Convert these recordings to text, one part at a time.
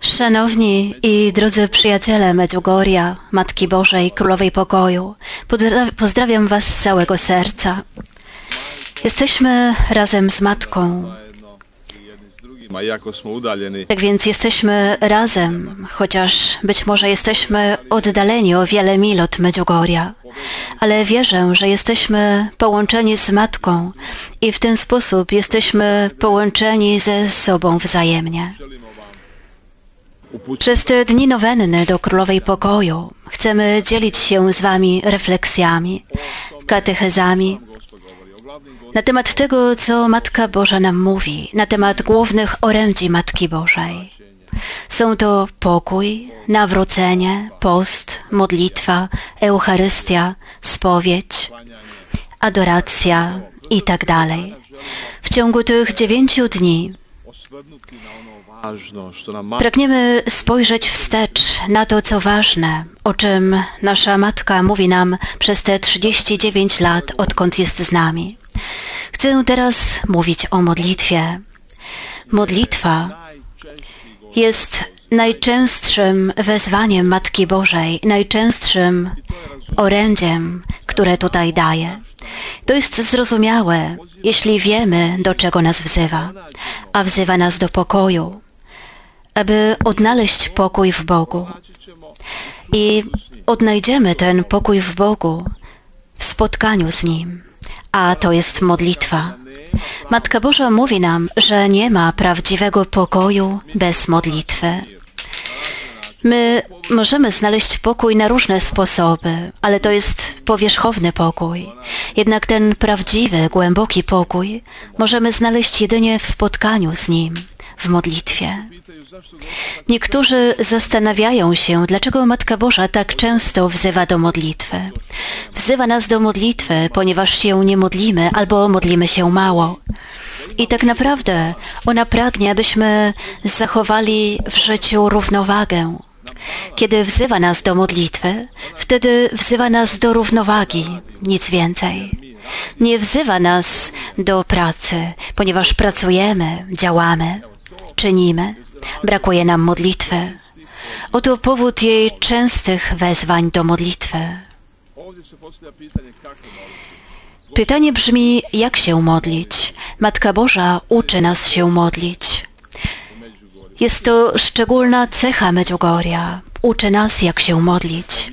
Szanowni i drodzy przyjaciele Medjugorja, Matki Bożej, Królowej Pokoju, pozdrawiam Was z całego serca. Jesteśmy razem z Matką. Tak więc jesteśmy razem, chociaż być może jesteśmy oddaleni o wiele mil od Medjugorja. Ale wierzę, że jesteśmy połączeni z Matką i w ten sposób jesteśmy połączeni ze sobą wzajemnie. Przez te dni nowenny do Królowej Pokoju chcemy dzielić się z Wami refleksjami, katechezami na temat tego, co Matka Boża nam mówi, na temat głównych orędzi Matki Bożej. Są to pokój, nawrócenie, post, modlitwa, Eucharystia, spowiedź, adoracja i tak. W ciągu tych dziewięciu dni Pragniemy spojrzeć wstecz na to, co ważne, o czym nasza Matka mówi nam przez te 39 lat, odkąd jest z nami. Chcę teraz mówić o modlitwie. Modlitwa jest najczęstszym wezwaniem Matki Bożej, najczęstszym orędziem, które tutaj daje. To jest zrozumiałe, jeśli wiemy, do czego nas wzywa, a wzywa nas do pokoju, aby odnaleźć pokój w Bogu. I odnajdziemy ten pokój w Bogu w spotkaniu z Nim, a to jest modlitwa. Matka Boża mówi nam, że nie ma prawdziwego pokoju bez modlitwy. My możemy znaleźć pokój na różne sposoby, ale to jest powierzchowny pokój. Jednak ten prawdziwy, głęboki pokój możemy znaleźć jedynie w spotkaniu z Nim, w modlitwie. Niektórzy zastanawiają się, dlaczego Matka Boża tak często wzywa do modlitwy. Wzywa nas do modlitwy, ponieważ się nie modlimy albo modlimy się mało. I tak naprawdę ona pragnie, abyśmy zachowali w życiu równowagę. Kiedy wzywa nas do modlitwy, wtedy wzywa nas do równowagi, nic więcej. Nie wzywa nas do pracy, ponieważ pracujemy, działamy, czynimy. Brakuje nam modlitwy. Oto powód jej częstych wezwań do modlitwy. Pytanie brzmi, jak się modlić? Matka Boża uczy nas się modlić. Jest to szczególna cecha Medjugorja. Uczy nas, jak się modlić.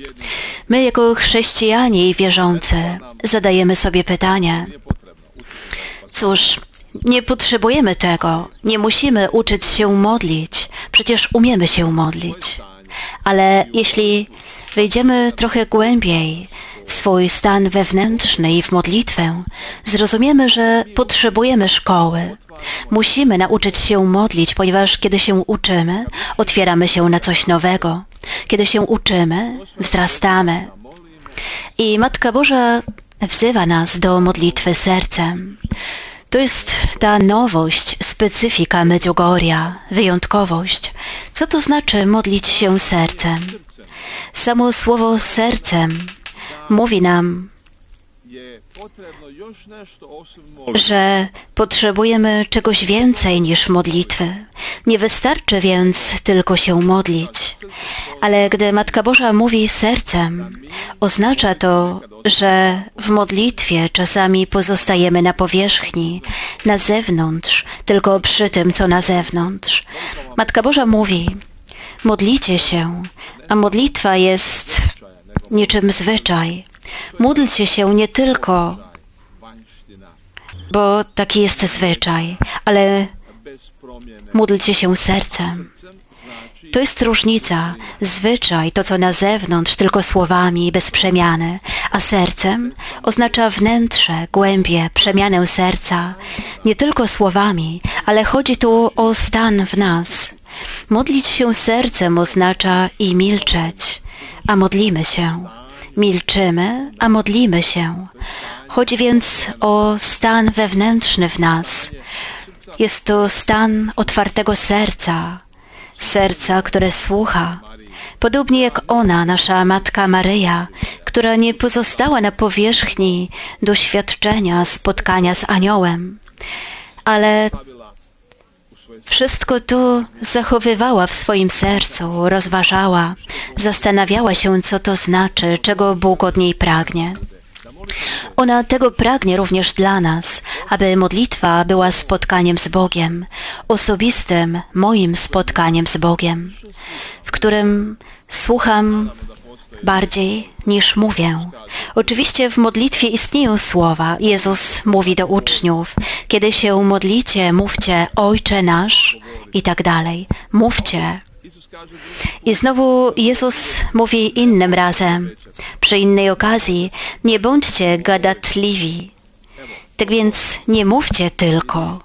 My, jako chrześcijanie i wierzący, zadajemy sobie pytanie. Cóż, nie potrzebujemy tego, nie musimy uczyć się modlić, przecież umiemy się modlić. Ale jeśli wejdziemy trochę głębiej w swój stan wewnętrzny i w modlitwę, zrozumiemy, że potrzebujemy szkoły. Musimy nauczyć się modlić, ponieważ kiedy się uczymy, otwieramy się na coś nowego. Kiedy się uczymy, wzrastamy. I Matka Boża wzywa nas do modlitwy sercem. To jest ta nowość, specyfika Medjugorja, wyjątkowość. Co to znaczy modlić się sercem? Samo słowo sercem mówi nam, że potrzebujemy czegoś więcej niż modlitwy. Nie wystarczy więc tylko się modlić. Ale gdy Matka Boża mówi sercem, oznacza to, że w modlitwie czasami pozostajemy na powierzchni, na zewnątrz, tylko przy tym, co na zewnątrz. Matka Boża mówi, modlicie się, a modlitwa jest niczym zwyczaj. Módlcie się nie tylko, bo taki jest zwyczaj, ale módlcie się sercem. To jest różnica. Zwyczaj, to co na zewnątrz, tylko słowami, bez przemiany, a sercem oznacza wnętrze, głębie, przemianę serca. Nie tylko słowami, ale chodzi tu o stan w nas. Modlić się sercem oznacza i milczeć, a modlimy się. Milczymy, a modlimy się. Chodzi więc o stan wewnętrzny w nas. Jest to stan otwartego serca, serca, które słucha. Podobnie jak ona, nasza Matka Maryja, która nie pozostała na powierzchni doświadczenia spotkania z aniołem, ale wszystko to zachowywała w swoim sercu, rozważała, zastanawiała się, co to znaczy, czego Bóg od niej pragnie. Ona tego pragnie również dla nas, aby modlitwa była spotkaniem z Bogiem, osobistym moim spotkaniem z Bogiem, w którym słucham bardziej niż mówię. Oczywiście w modlitwie istnieją słowa. Jezus mówi do uczniów, kiedy się modlicie, mówcie Ojcze nasz i tak dalej. Mówcie. I znowu Jezus mówi innym razem, przy innej okazji, nie bądźcie gadatliwi. Tak więc nie mówcie tylko.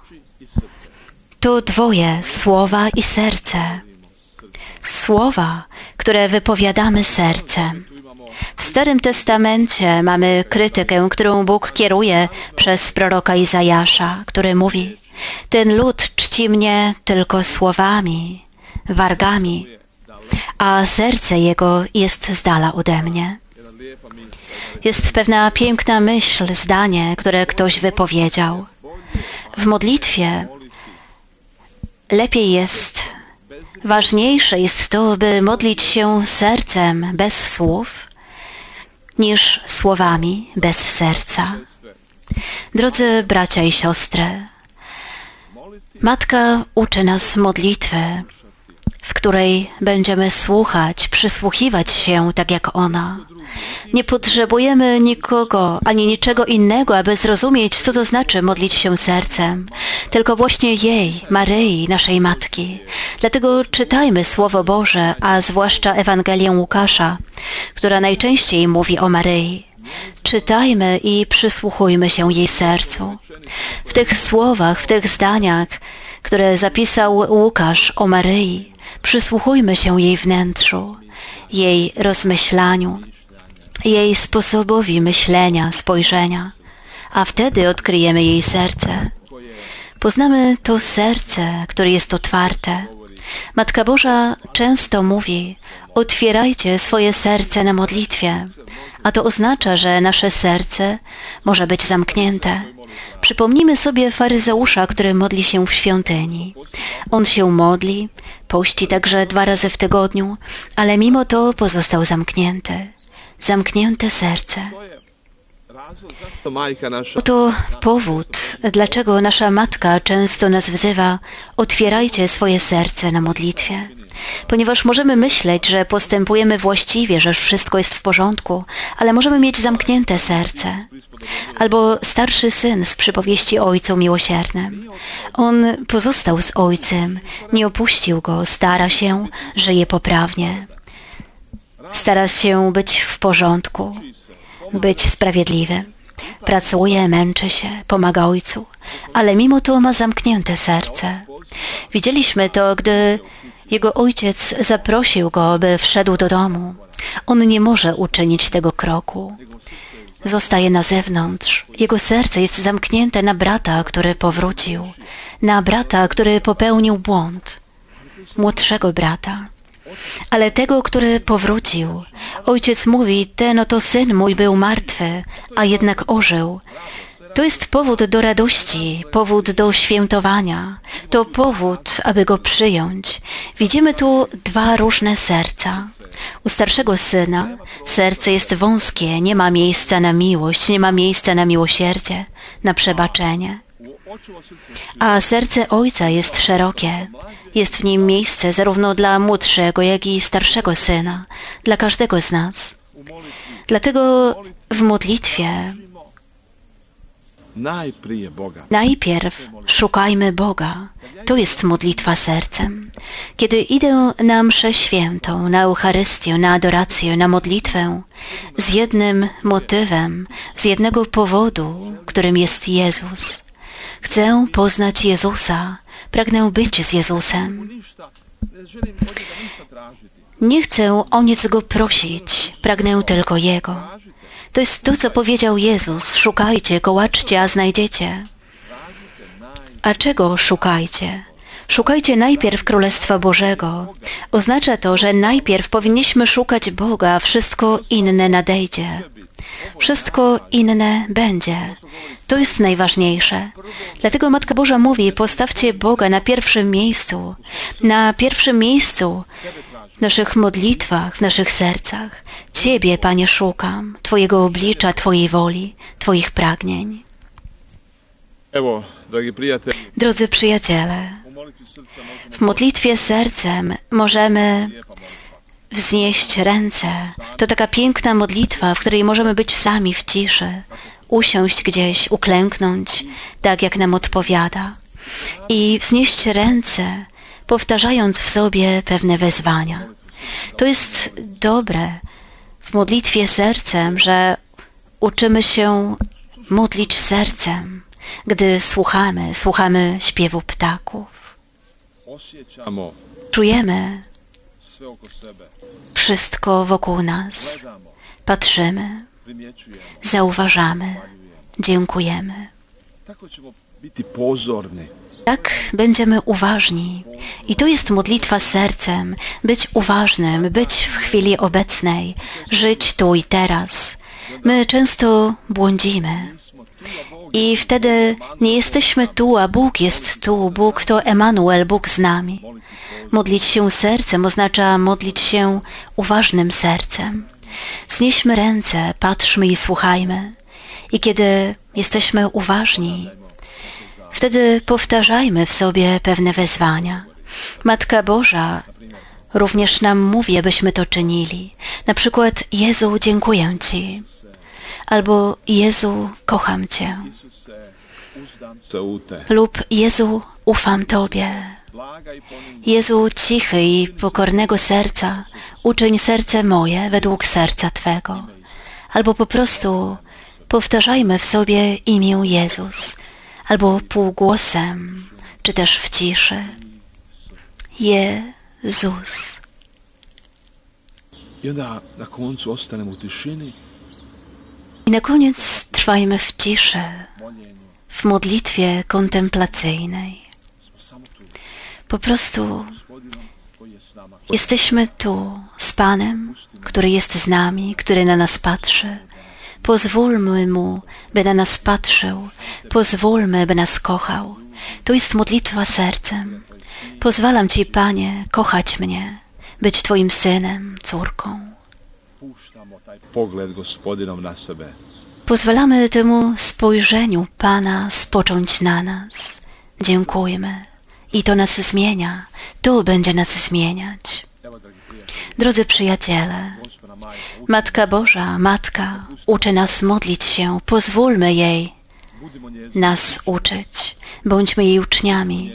To dwoje, słowa i serce. Słowa, które wypowiadamy sercem. W Starym Testamencie mamy krytykę, którą Bóg kieruje przez proroka Izajasza, który mówi Ten lud czci mnie tylko słowami, wargami, a serce jego jest z dala ode mnie. Jest pewna piękna myśl, zdanie, które ktoś wypowiedział. W modlitwie lepiej jest, ważniejsze jest to, by modlić się sercem bez słów, niż słowami bez serca. Drodzy bracia i siostry, Matka uczy nas modlitwy, w której będziemy słuchać, przysłuchiwać się tak jak ona. Nie potrzebujemy nikogo ani niczego innego, aby zrozumieć, co to znaczy modlić się sercem, tylko właśnie jej, Maryi, naszej Matki. Dlatego czytajmy Słowo Boże, a zwłaszcza Ewangelię Łukasza, która najczęściej mówi o Maryi. Czytajmy i przysłuchujmy się jej sercu. W tych słowach, w tych zdaniach, które zapisał Łukasz o Maryi, przysłuchujmy się jej wnętrzu, jej rozmyślaniu, jej sposobowi myślenia, spojrzenia, a wtedy odkryjemy jej serce. Poznamy to serce, które jest otwarte. Matka Boża często mówi, otwierajcie swoje serce na modlitwie, a to oznacza, że nasze serce może być zamknięte. Przypomnijmy sobie faryzeusza, który modli się w świątyni. On się modli, pości także dwa razy w tygodniu, ale mimo to pozostał zamknięty zamknięte serce. Oto powód, dlaczego nasza matka często nas wzywa: otwierajcie swoje serce na modlitwie. Ponieważ możemy myśleć, że postępujemy właściwie, że wszystko jest w porządku, ale możemy mieć zamknięte serce. Albo starszy syn z przypowieści Ojcu Miłosiernym. On pozostał z Ojcem, nie opuścił go, stara się, żyje poprawnie. Stara się być w porządku, być sprawiedliwy. Pracuje, męczy się, pomaga ojcu, ale mimo to ma zamknięte serce. Widzieliśmy to, gdy jego ojciec zaprosił go, by wszedł do domu. On nie może uczynić tego kroku. Zostaje na zewnątrz. Jego serce jest zamknięte na brata, który powrócił, na brata, który popełnił błąd, młodszego brata ale tego, który powrócił. Ojciec mówi, ten oto syn mój był martwy, a jednak ożył. To jest powód do radości, powód do świętowania. To powód, aby go przyjąć. Widzimy tu dwa różne serca. U starszego syna serce jest wąskie, nie ma miejsca na miłość, nie ma miejsca na miłosierdzie, na przebaczenie. A serce ojca jest szerokie. Jest w nim miejsce zarówno dla młodszego, jak i starszego syna, dla każdego z nas. Dlatego w modlitwie najpierw szukajmy Boga. To jest modlitwa sercem. Kiedy idę na mszę świętą, na Eucharystię, na adorację, na modlitwę, z jednym motywem, z jednego powodu, którym jest Jezus. Chcę poznać Jezusa, pragnę być z Jezusem. Nie chcę o nic Go prosić, pragnę tylko Jego. To jest to, co powiedział Jezus. Szukajcie, kołaczcie, a znajdziecie. A czego szukajcie? Szukajcie najpierw Królestwa Bożego. Oznacza to, że najpierw powinniśmy szukać Boga, a wszystko inne nadejdzie. Wszystko inne będzie. To jest najważniejsze. Dlatego Matka Boża mówi, postawcie Boga na pierwszym miejscu. Na pierwszym miejscu w naszych modlitwach, w naszych sercach. Ciebie, Panie, szukam, Twojego oblicza, Twojej woli, Twoich pragnień. Drodzy przyjaciele, w modlitwie sercem możemy wznieść ręce. To taka piękna modlitwa, w której możemy być sami w ciszy, usiąść gdzieś, uklęknąć, tak jak nam odpowiada, i wznieść ręce, powtarzając w sobie pewne wezwania. To jest dobre w modlitwie sercem, że uczymy się modlić sercem, gdy słuchamy, słuchamy śpiewu ptaków. Czujemy wszystko wokół nas. Patrzymy, zauważamy, dziękujemy. Tak będziemy uważni. I to jest modlitwa sercem, być uważnym, być w chwili obecnej, żyć tu i teraz. My często błądzimy. I wtedy nie jesteśmy tu, a Bóg jest tu. Bóg to Emanuel, Bóg z nami. Modlić się sercem oznacza modlić się uważnym sercem. Wznieśmy ręce, patrzmy i słuchajmy. I kiedy jesteśmy uważni, wtedy powtarzajmy w sobie pewne wezwania. Matka Boża również nam mówi, abyśmy to czynili. Na przykład Jezu, dziękuję Ci. Albo Jezu, kocham Cię. Lub Jezu, ufam Tobie. Jezu, cichy i pokornego serca, uczyń serce moje według serca Twego. Albo po prostu powtarzajmy w sobie imię Jezus, albo półgłosem, czy też w ciszy. Jezus. Onda na koncu ostanemo u tišini, I na koniec trwajmy w ciszy, w modlitwie kontemplacyjnej. Po prostu. Jesteśmy tu z Panem, który jest z nami, który na nas patrzy. Pozwólmy Mu, by na nas patrzył. Pozwólmy, by nas kochał. To jest modlitwa sercem. Pozwalam Ci, Panie, kochać mnie, być Twoim synem, córką. Taj pogled gospodinom na sebe. Pozwalamy temu spojrzeniu Pana spocząć na nas. Dziękujmy. I to nas zmienia. To będzie nas zmieniać. Drodzy przyjaciele, Matka Boża, Matka, uczy nas modlić się. Pozwólmy jej nas uczyć. Bądźmy jej uczniami.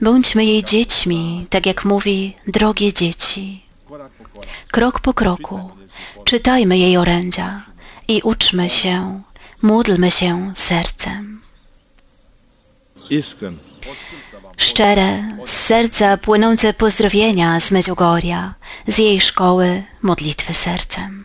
Bądźmy jej dziećmi, tak jak mówi, drogie dzieci. Krok po kroku Czytajmy jej orędzia i uczmy się, módlmy się sercem. Szczere, z serca płynące pozdrowienia z Medjugorja, z jej szkoły modlitwy sercem.